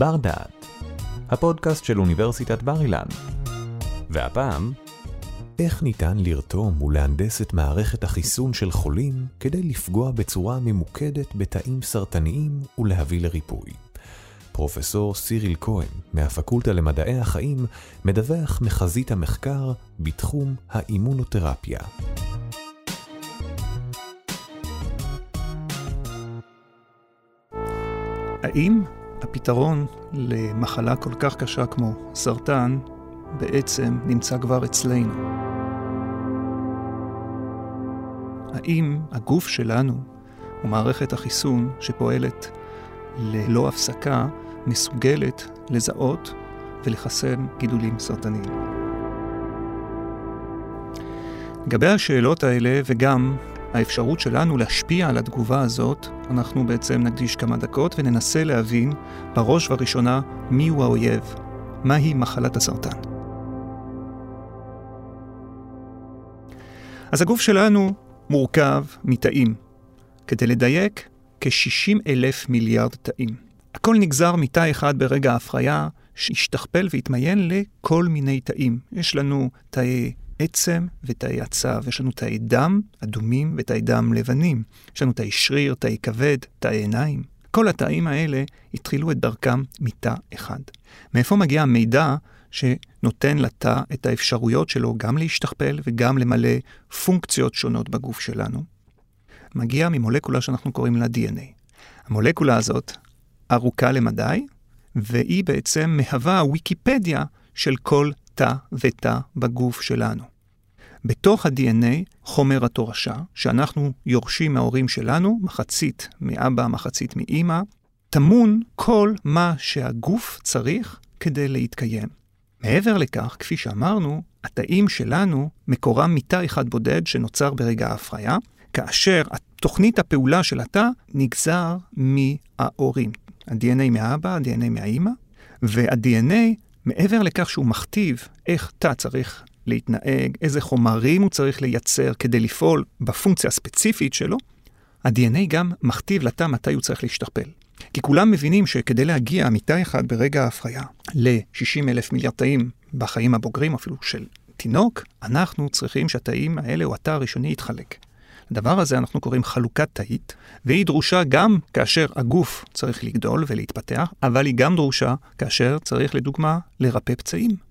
בר דעת, הפודקאסט של אוניברסיטת בר אילן. והפעם, איך ניתן לרתום ולהנדס את מערכת החיסון של חולים כדי לפגוע בצורה ממוקדת בתאים סרטניים ולהביא לריפוי. פרופסור סיריל כהן מהפקולטה למדעי החיים מדווח מחזית המחקר בתחום האימונותרפיה. האם הפתרון למחלה כל כך קשה כמו סרטן בעצם נמצא כבר אצלנו? האם הגוף שלנו ומערכת החיסון שפועלת ללא הפסקה מסוגלת לזהות ולחסן גידולים סרטניים? לגבי השאלות האלה וגם האפשרות שלנו להשפיע על התגובה הזאת, אנחנו בעצם נקדיש כמה דקות וננסה להבין בראש ובראשונה מיהו האויב, מהי מחלת הסרטן. אז הגוף שלנו מורכב מתאים. כדי לדייק, כ-60 אלף מיליארד תאים. הכל נגזר מתא אחד ברגע ההפריה, שהשתכפל והתמיין לכל מיני תאים. יש לנו תאי עצם ותאי הצב, יש לנו תאי דם אדומים ותאי דם לבנים. יש לנו תאי שריר, תאי כבד, תאי עיניים. כל התאים האלה התחילו את דרכם מתא אחד. מאיפה מגיע המידע שנותן לתא את האפשרויות שלו גם להשתכפל וגם למלא פונקציות שונות בגוף שלנו? מגיע ממולקולה שאנחנו קוראים לה DNA. המולקולה הזאת ארוכה למדי, והיא בעצם מהווה הוויקיפדיה של כל תא ותא בגוף שלנו. בתוך ה-DNA חומר התורשה, שאנחנו יורשים מההורים שלנו, מחצית מאבא, מחצית מאימא, טמון כל מה שהגוף צריך כדי להתקיים. מעבר לכך, כפי שאמרנו, התאים שלנו מקורם מתא אחד בודד שנוצר ברגע ההפריה, כאשר תוכנית הפעולה של התא נגזר מההורים. ה-DNA מהאבא, ה-DNA מהאימא, וה-DNA, מעבר לכך שהוא מכתיב איך תא צריך להתנהג, איזה חומרים הוא צריך לייצר כדי לפעול בפונקציה הספציפית שלו, ה-DNA גם מכתיב לתא מתי הוא צריך להשתכפל. כי כולם מבינים שכדי להגיע מתא אחד ברגע ההפריה ל-60 אלף מיליארד תאים בחיים הבוגרים, אפילו של תינוק, אנחנו צריכים שהתאים האלה או התא הראשוני יתחלק. לדבר הזה אנחנו קוראים חלוקת תאית, והיא דרושה גם כאשר הגוף צריך לגדול ולהתפתח, אבל היא גם דרושה כאשר צריך, לדוגמה, לרפא פצעים.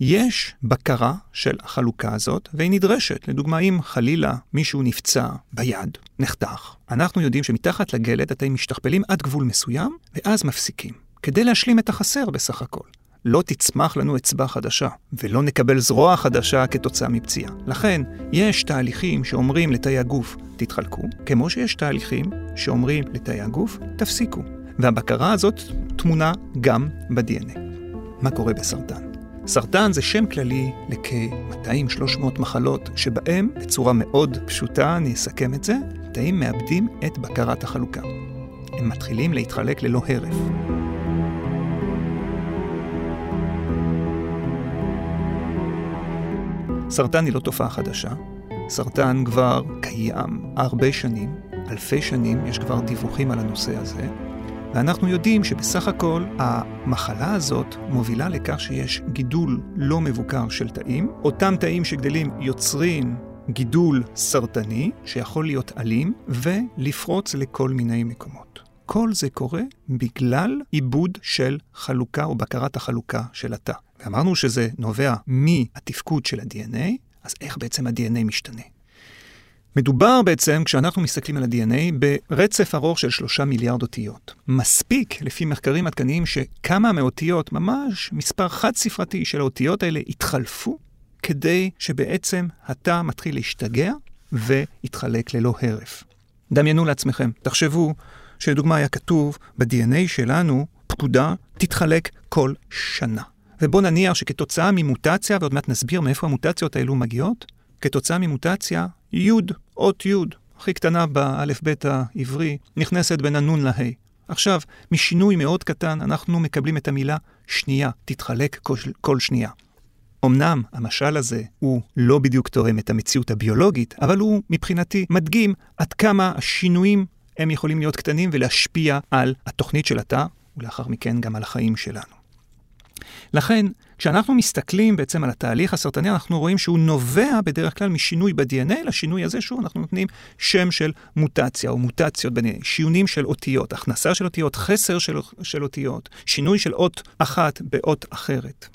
יש בקרה של החלוקה הזאת, והיא נדרשת. לדוגמה, אם חלילה מישהו נפצע ביד, נחתך, אנחנו יודעים שמתחת לגלד התאים משתכפלים עד גבול מסוים, ואז מפסיקים, כדי להשלים את החסר בסך הכל. לא תצמח לנו אצבע חדשה, ולא נקבל זרוע חדשה כתוצאה מפציעה. לכן, יש תהליכים שאומרים לתאי הגוף, תתחלקו, כמו שיש תהליכים שאומרים לתאי הגוף, תפסיקו. והבקרה הזאת תמונה גם ב-DNA. מה קורה בסרטן? סרטן זה שם כללי לכ-200-300 מחלות, שבהם, בצורה מאוד פשוטה, אני אסכם את זה, תאים מאבדים את בקרת החלוקה. הם מתחילים להתחלק ללא הרף. סרטן היא לא תופעה חדשה. סרטן כבר קיים הרבה שנים, אלפי שנים, יש כבר דיווחים על הנושא הזה, ואנחנו יודעים שבסך הכל המחלה הזאת מובילה לכך שיש גידול לא מבוקר של תאים. אותם תאים שגדלים יוצרים גידול סרטני, שיכול להיות אלים, ולפרוץ לכל מיני מקומות. כל זה קורה בגלל עיבוד של חלוקה או בקרת החלוקה של התא. ואמרנו שזה נובע מהתפקוד של ה-DNA, אז איך בעצם ה-DNA משתנה? מדובר בעצם, כשאנחנו מסתכלים על ה-DNA, ברצף ארוך של שלושה מיליארד אותיות. מספיק, לפי מחקרים עדכניים, שכמה מאותיות, ממש מספר חד-ספרתי של האותיות האלה, יתחלפו, כדי שבעצם התא מתחיל להשתגע ויתחלק ללא הרף. דמיינו לעצמכם, תחשבו שלדוגמה היה כתוב ב-DNA שלנו, פקודה תתחלק כל שנה. ובואו נניח שכתוצאה ממוטציה, ועוד מעט נסביר מאיפה המוטציות האלו מגיעות, כתוצאה ממוטציה, י', אות י', הכי קטנה באלף-בית העברי, נכנסת בין הנון לה'. עכשיו, משינוי מאוד קטן, אנחנו מקבלים את המילה שנייה, תתחלק כל, כל שנייה. אמנם המשל הזה הוא לא בדיוק תואם את המציאות הביולוגית, אבל הוא מבחינתי מדגים עד כמה השינויים הם יכולים להיות קטנים ולהשפיע על התוכנית של התא, ולאחר מכן גם על החיים שלנו. לכן, כשאנחנו מסתכלים בעצם על התהליך הסרטני, אנחנו רואים שהוא נובע בדרך כלל משינוי ב-DNA, לשינוי הזה, שוב, אנחנו נותנים שם של מוטציה או מוטציות ב-DNA, שיונים של אותיות, הכנסה של אותיות, חסר של, של אותיות, שינוי של אות אחת באות אחרת.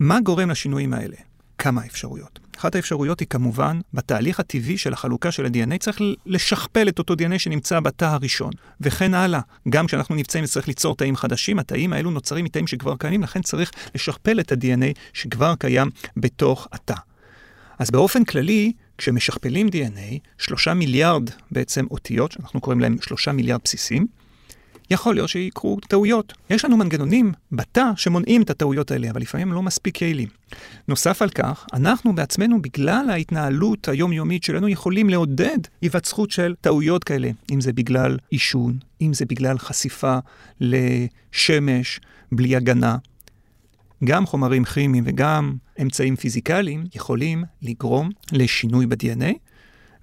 מה גורם לשינויים האלה? כמה אפשרויות. אחת האפשרויות היא כמובן, בתהליך הטבעי של החלוקה של ה-DNA צריך לשכפל את אותו DNA שנמצא בתא הראשון, וכן הלאה. גם כשאנחנו נמצאים וצריך ליצור תאים חדשים, התאים האלו נוצרים מתאים שכבר קיימים, לכן צריך לשכפל את ה-DNA שכבר קיים בתוך התא. אז באופן כללי, כשמשכפלים DNA, שלושה מיליארד בעצם אותיות, שאנחנו קוראים להם שלושה מיליארד בסיסים, יכול להיות שיקרו טעויות. יש לנו מנגנונים בתא שמונעים את הטעויות האלה, אבל לפעמים לא מספיק יעילים. נוסף על כך, אנחנו בעצמנו, בגלל ההתנהלות היומיומית שלנו, יכולים לעודד היווצרות של טעויות כאלה, אם זה בגלל עישון, אם זה בגלל חשיפה לשמש בלי הגנה. גם חומרים כימיים וגם אמצעים פיזיקליים יכולים לגרום לשינוי ב-DNA,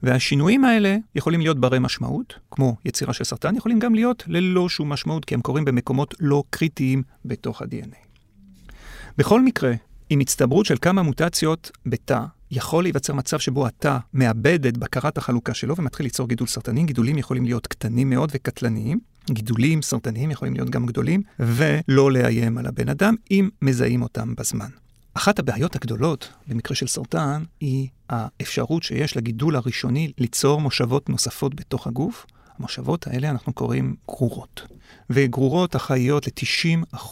והשינויים האלה יכולים להיות ברי משמעות, כמו יצירה של סרטן, יכולים גם להיות ללא שום משמעות, כי הם קורים במקומות לא קריטיים בתוך ה-DNA. בכל מקרה, עם הצטברות של כמה מוטציות בתא, יכול להיווצר מצב שבו התא מאבד את בקרת החלוקה שלו ומתחיל ליצור גידול סרטני. גידולים יכולים להיות קטנים מאוד וקטלניים. גידולים סרטניים יכולים להיות גם גדולים, ולא לאיים על הבן אדם אם מזהים אותם בזמן. אחת הבעיות הגדולות במקרה של סרטן היא האפשרות שיש לגידול הראשוני ליצור מושבות נוספות בתוך הגוף. המושבות האלה אנחנו קוראים גרורות. וגרורות אחראיות ל-90%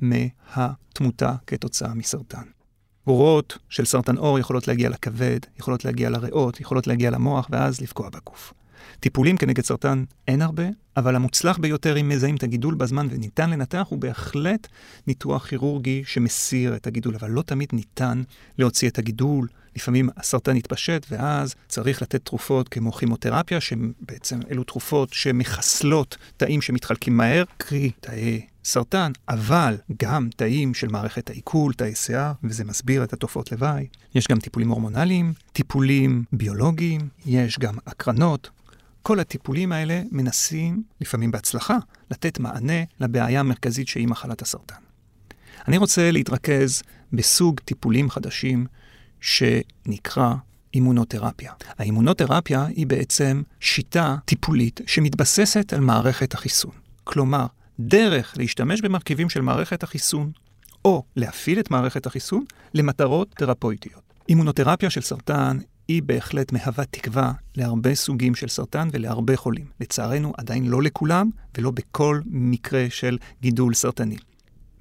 מהתמותה כתוצאה מסרטן. גרורות של סרטן עור יכולות להגיע לכבד, יכולות להגיע לריאות, יכולות להגיע למוח ואז לפגוע בגוף. טיפולים כנגד סרטן אין הרבה, אבל המוצלח ביותר אם מזהים את הגידול בזמן וניתן לנתח הוא בהחלט ניתוח כירורגי שמסיר את הגידול, אבל לא תמיד ניתן להוציא את הגידול. לפעמים הסרטן יתפשט ואז צריך לתת תרופות כמו כימותרפיה, שבעצם אלו תרופות שמחסלות תאים שמתחלקים מהר, קרי תאי סרטן, אבל גם תאים של מערכת העיכול, תאי שיער, וזה מסביר את התופעות לוואי. יש גם טיפולים הורמונליים, טיפולים ביולוגיים, יש גם הקרנות, כל הטיפולים האלה מנסים, לפעמים בהצלחה, לתת מענה לבעיה המרכזית שהיא מחלת הסרטן. אני רוצה להתרכז בסוג טיפולים חדשים שנקרא אימונותרפיה. האימונותרפיה היא בעצם שיטה טיפולית שמתבססת על מערכת החיסון. כלומר, דרך להשתמש במרכיבים של מערכת החיסון, או להפעיל את מערכת החיסון למטרות תרפויטיות. אימונותרפיה של סרטן היא בהחלט מהווה תקווה להרבה סוגים של סרטן ולהרבה חולים. לצערנו, עדיין לא לכולם ולא בכל מקרה של גידול סרטני.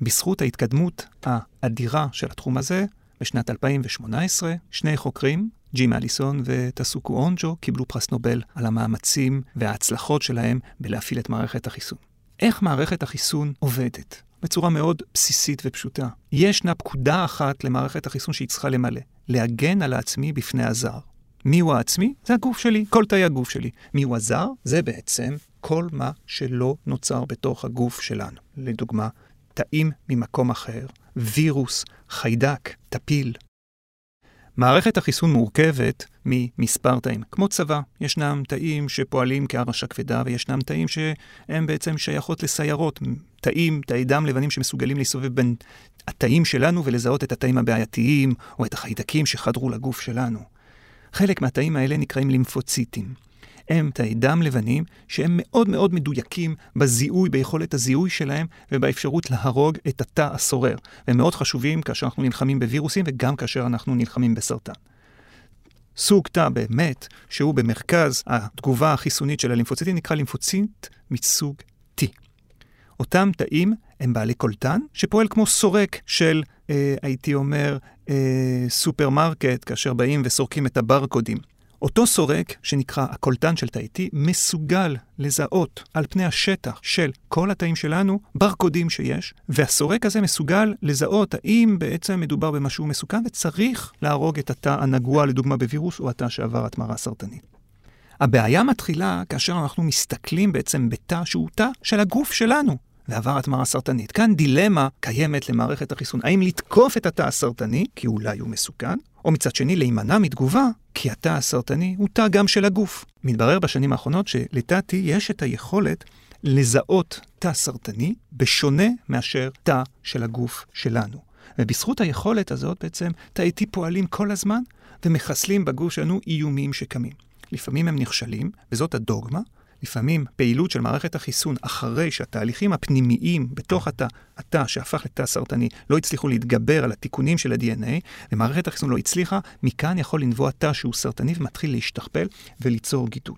בזכות ההתקדמות האדירה של התחום הזה, בשנת 2018, שני חוקרים, ג'ים אליסון וטסוקו אונג'ו, קיבלו פרס נובל על המאמצים וההצלחות שלהם בלהפעיל את מערכת החיסון. איך מערכת החיסון עובדת? בצורה מאוד בסיסית ופשוטה. ישנה פקודה אחת למערכת החיסון שהיא צריכה למלא, להגן על העצמי בפני הזר. מיהו העצמי? זה הגוף שלי, כל תאי הגוף שלי. מיהו הזר? זה בעצם כל מה שלא נוצר בתוך הגוף שלנו. לדוגמה, תאים ממקום אחר, וירוס, חיידק, טפיל, מערכת החיסון מורכבת ממספר תאים. כמו צבא, ישנם תאים שפועלים כהרשה כבדה, וישנם תאים שהם בעצם שייכות לסיירות. תאים, תאי דם לבנים שמסוגלים להסתובב בין התאים שלנו ולזהות את התאים הבעייתיים, או את החיידקים שחדרו לגוף שלנו. חלק מהתאים האלה נקראים לימפוציטים. הם תאי דם לבנים שהם מאוד מאוד מדויקים בזיהוי, ביכולת הזיהוי שלהם ובאפשרות להרוג את התא הסורר. והם מאוד חשובים כאשר אנחנו נלחמים בווירוסים וגם כאשר אנחנו נלחמים בסרטן. סוג תא באמת, שהוא במרכז התגובה החיסונית של הלימפוציטים, נקרא לימפוציט מסוג T. אותם תאים הם בעלי קולטן, שפועל כמו סורק של, אה, הייתי אומר, אה, סופרמרקט, כאשר באים וסורקים את הברקודים. אותו סורק, שנקרא הקולטן של תאי T, מסוגל לזהות על פני השטח של כל התאים שלנו ברקודים שיש, והסורק הזה מסוגל לזהות האם בעצם מדובר במשהו מסוכן וצריך להרוג את התא הנגוע, לדוגמה בווירוס, או התא שעבר התמרה סרטנית. הבעיה מתחילה כאשר אנחנו מסתכלים בעצם בתא שהוא תא של הגוף שלנו, ועבר התמרה סרטנית. כאן דילמה קיימת למערכת החיסון, האם לתקוף את התא הסרטני, כי אולי הוא מסוכן, או מצד שני להימנע מתגובה, כי התא הסרטני הוא תא גם של הגוף. מתברר בשנים האחרונות שלתא T יש את היכולת לזהות תא סרטני, בשונה מאשר תא של הגוף שלנו. ובזכות היכולת הזאת בעצם תאי T פועלים כל הזמן ומחסלים בגוף שלנו איומים שקמים. לפעמים הם נכשלים, וזאת הדוגמה. לפעמים פעילות של מערכת החיסון אחרי שהתהליכים הפנימיים בתוך התא, התא שהפך לתא סרטני, לא הצליחו להתגבר על התיקונים של ה-DNA, ומערכת החיסון לא הצליחה, מכאן יכול לנבוע תא שהוא סרטני ומתחיל להשתכפל וליצור גידול.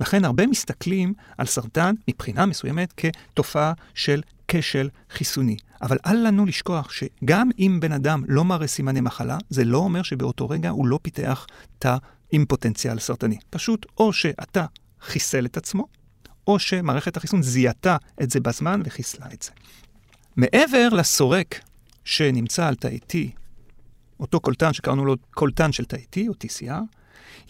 לכן הרבה מסתכלים על סרטן מבחינה מסוימת כתופעה של כשל חיסוני. אבל אל לנו לשכוח שגם אם בן אדם לא מראה סימני מחלה, זה לא אומר שבאותו רגע הוא לא פיתח תא עם פוטנציאל סרטני. פשוט או שאתה חיסל את עצמו, או שמערכת החיסון זיהתה את זה בזמן וחיסלה את זה. מעבר לסורק שנמצא על תאי T, אותו קולטן שקראנו לו קולטן של תאי T, או TCR,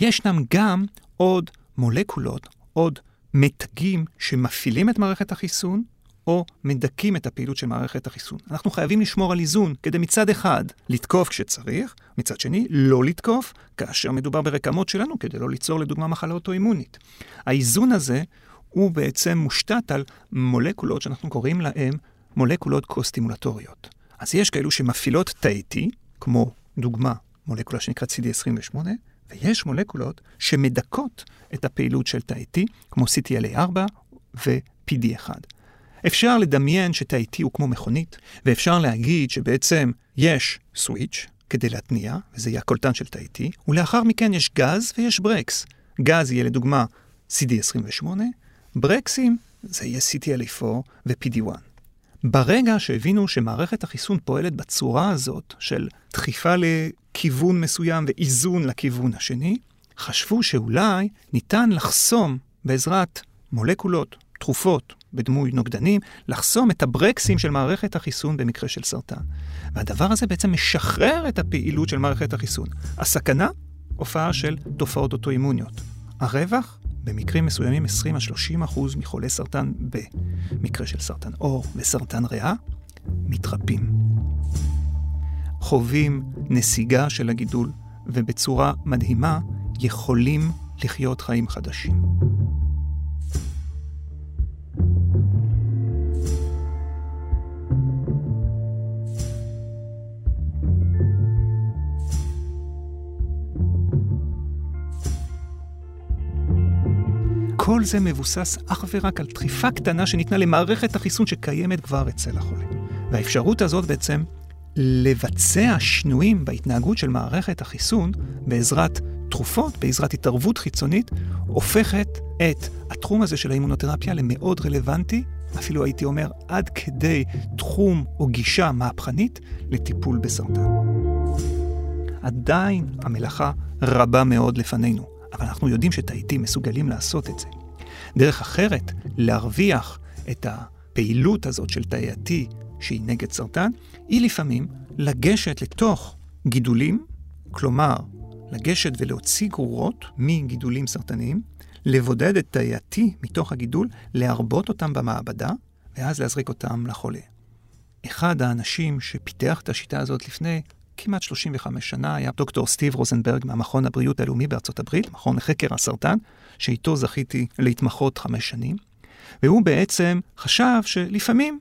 ישנם גם עוד מולקולות, עוד מתגים שמפעילים את מערכת החיסון, או מדכאים את הפעילות של מערכת החיסון. אנחנו חייבים לשמור על איזון כדי מצד אחד לתקוף כשצריך, מצד שני לא לתקוף כאשר מדובר ברקמות שלנו כדי לא ליצור לדוגמה מחלה אוטואימונית. האיזון הזה הוא בעצם מושתת על מולקולות שאנחנו קוראים להן מולקולות קוסטימולטוריות. אז יש כאלו שמפעילות תאי T, כמו דוגמה מולקולה שנקראת CD28, ויש מולקולות שמדכאות את הפעילות של תאי T, כמו CTLA4 ו-PD1. אפשר לדמיין שתאי T הוא כמו מכונית, ואפשר להגיד שבעצם יש סוויץ' כדי להתניע, וזה יהיה הקולטן של תאי T, ולאחר מכן יש גז ויש ברקס. גז יהיה לדוגמה CD28, ברקסים זה יהיה CTLA4 ו-PD1. ברגע שהבינו שמערכת החיסון פועלת בצורה הזאת של דחיפה לכיוון מסוים ואיזון לכיוון השני, חשבו שאולי ניתן לחסום בעזרת מולקולות, תרופות, בדמוי נוגדנים, לחסום את הברקסים של מערכת החיסון במקרה של סרטן. והדבר הזה בעצם משחרר את הפעילות של מערכת החיסון. הסכנה, הופעה של תופעות אוטואימוניות. הרווח, במקרים מסוימים 20 30 אחוז מחולי סרטן במקרה של סרטן עור וסרטן ריאה, מתרפאים. חווים נסיגה של הגידול, ובצורה מדהימה יכולים לחיות חיים חדשים. כל זה מבוסס אך ורק על דחיפה קטנה שניתנה למערכת החיסון שקיימת כבר אצל החולה. והאפשרות הזאת בעצם לבצע שינויים בהתנהגות של מערכת החיסון בעזרת תרופות, בעזרת התערבות חיצונית, הופכת את התחום הזה של האימונותרפיה למאוד רלוונטי, אפילו הייתי אומר עד כדי תחום או גישה מהפכנית לטיפול בסרטן. עדיין המלאכה רבה מאוד לפנינו, אבל אנחנו יודעים שתאיטים מסוגלים לעשות את זה. דרך אחרת להרוויח את הפעילות הזאת של תאי ה-T שהיא נגד סרטן, היא לפעמים לגשת לתוך גידולים, כלומר, לגשת ולהוציא גרורות מגידולים סרטניים, לבודד את תאי ה-T מתוך הגידול, להרבות אותם במעבדה, ואז להזריק אותם לחולה. אחד האנשים שפיתח את השיטה הזאת לפני כמעט 35 שנה היה דוקטור סטיב רוזנברג מהמכון הבריאות הלאומי בארצות הברית, מכון לחקר הסרטן, שאיתו זכיתי להתמחות חמש שנים, והוא בעצם חשב שלפעמים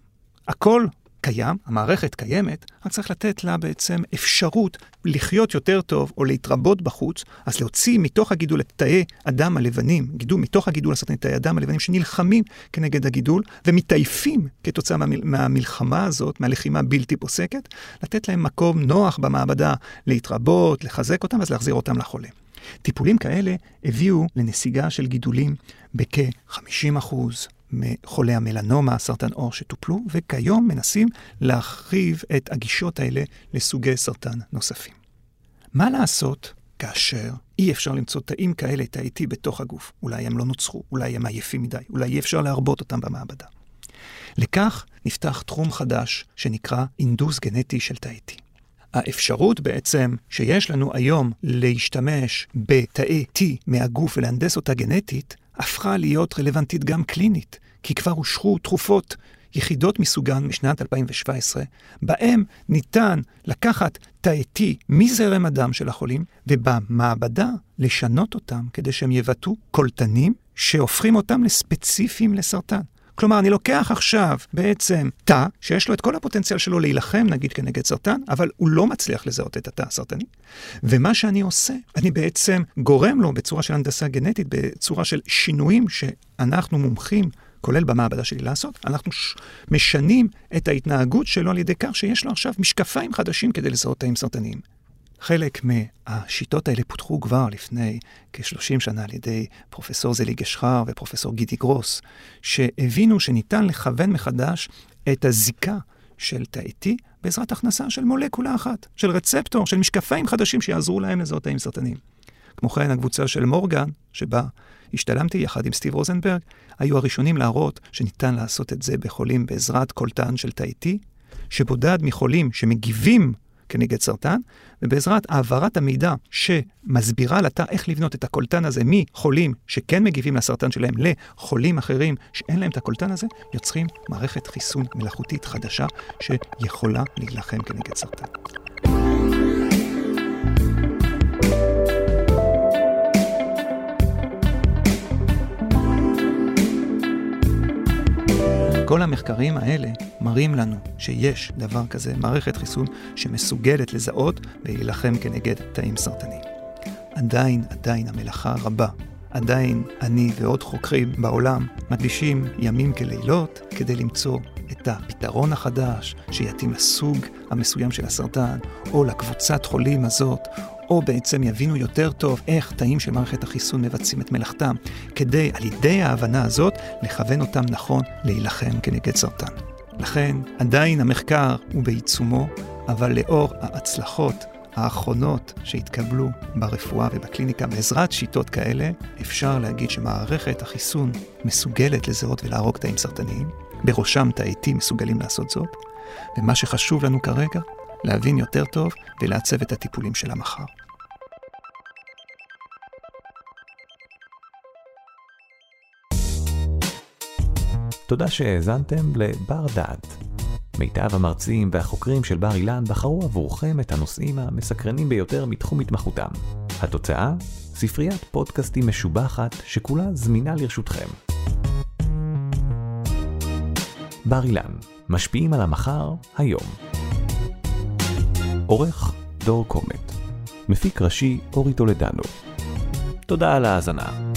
הכל קיים, המערכת קיימת, רק צריך לתת לה בעצם אפשרות לחיות יותר טוב או להתרבות בחוץ, אז להוציא מתוך הגידול את תאי הדם הלבנים, גידול מתוך הגידול את תאי הדם הלבנים שנלחמים כנגד הגידול ומתעייפים כתוצאה מהמל, מהמלחמה הזאת, מהלחימה בלתי פוסקת, לתת להם מקום נוח במעבדה להתרבות, לחזק אותם, אז להחזיר אותם לחולה. טיפולים כאלה הביאו לנסיגה של גידולים בכ-50 אחוז, מחולי המלנומה, סרטן עור שטופלו, וכיום מנסים להרחיב את הגישות האלה לסוגי סרטן נוספים. מה לעשות כאשר אי אפשר למצוא תאים כאלה, תאי T בתוך הגוף? אולי הם לא נוצחו, אולי הם עייפים מדי, אולי אי אפשר להרבות אותם במעבדה. לכך נפתח תחום חדש שנקרא אינדוס גנטי של תאי T. האפשרות בעצם שיש לנו היום להשתמש בתאי T מהגוף ולהנדס אותה גנטית, הפכה להיות רלוונטית גם קלינית, כי כבר אושרו תרופות יחידות מסוגן משנת 2017, בהם ניתן לקחת תאי T מזרם הדם של החולים, ובמעבדה לשנות אותם כדי שהם יבטאו קולטנים שהופכים אותם לספציפיים לסרטן. כלומר, אני לוקח עכשיו בעצם תא, שיש לו את כל הפוטנציאל שלו להילחם, נגיד, כנגד סרטן, אבל הוא לא מצליח לזהות את התא הסרטני. ומה שאני עושה, אני בעצם גורם לו בצורה של הנדסה גנטית, בצורה של שינויים שאנחנו מומחים כולל במעבדה שלי לעשות, אנחנו ש... משנים את ההתנהגות שלו על ידי כך שיש לו עכשיו משקפיים חדשים כדי לזהות תאים סרטניים. חלק מהשיטות האלה פותחו כבר לפני כ-30 שנה על ידי פרופסור זלי גשחר ופרופסור גידי גרוס, שהבינו שניתן לכוון מחדש את הזיקה של תאי T בעזרת הכנסה של מולקולה אחת, של רצפטור, של משקפיים חדשים שיעזרו להם לזהות תאים סרטניים. כמו כן, הקבוצה של מורגן, שבה השתלמתי יחד עם סטיב רוזנברג, היו הראשונים להראות שניתן לעשות את זה בחולים בעזרת קולטן של תאי T, שבודד מחולים שמגיבים כנגד סרטן, ובעזרת העברת המידע שמסבירה לתא איך לבנות את הקולטן הזה מחולים שכן מגיבים לסרטן שלהם לחולים אחרים שאין להם את הקולטן הזה, יוצרים מערכת חיסון מלאכותית חדשה שיכולה להילחם כנגד סרטן. כל המחקרים האלה מראים לנו שיש דבר כזה, מערכת חיסון שמסוגלת לזהות ולהילחם כנגד תאים סרטניים. עדיין, עדיין המלאכה רבה. עדיין אני ועוד חוקרים בעולם מקדישים ימים כלילות כדי למצוא את הפתרון החדש שיתאים לסוג המסוים של הסרטן, או לקבוצת חולים הזאת, או בעצם יבינו יותר טוב איך תאים של מערכת החיסון מבצעים את מלאכתם, כדי על ידי ההבנה הזאת לכוון אותם נכון להילחם כנגד סרטן. לכן עדיין המחקר הוא בעיצומו, אבל לאור ההצלחות האחרונות שהתקבלו ברפואה ובקליניקה בעזרת שיטות כאלה, אפשר להגיד שמערכת החיסון מסוגלת לזהות ולהרוג תאים סרטניים, בראשם תאי T מסוגלים לעשות זאת, ומה שחשוב לנו כרגע, להבין יותר טוב ולעצב את הטיפולים של המחר. תודה שהאזנתם לבר דעת. מיטב המרצים והחוקרים של בר אילן בחרו עבורכם את הנושאים המסקרנים ביותר מתחום התמחותם. התוצאה? ספריית פודקאסטים משובחת שכולה זמינה לרשותכם. בר אילן, משפיעים על המחר, היום. עורך דור קומט. מפיק ראשי אורי טולדנו. תודה על ההאזנה.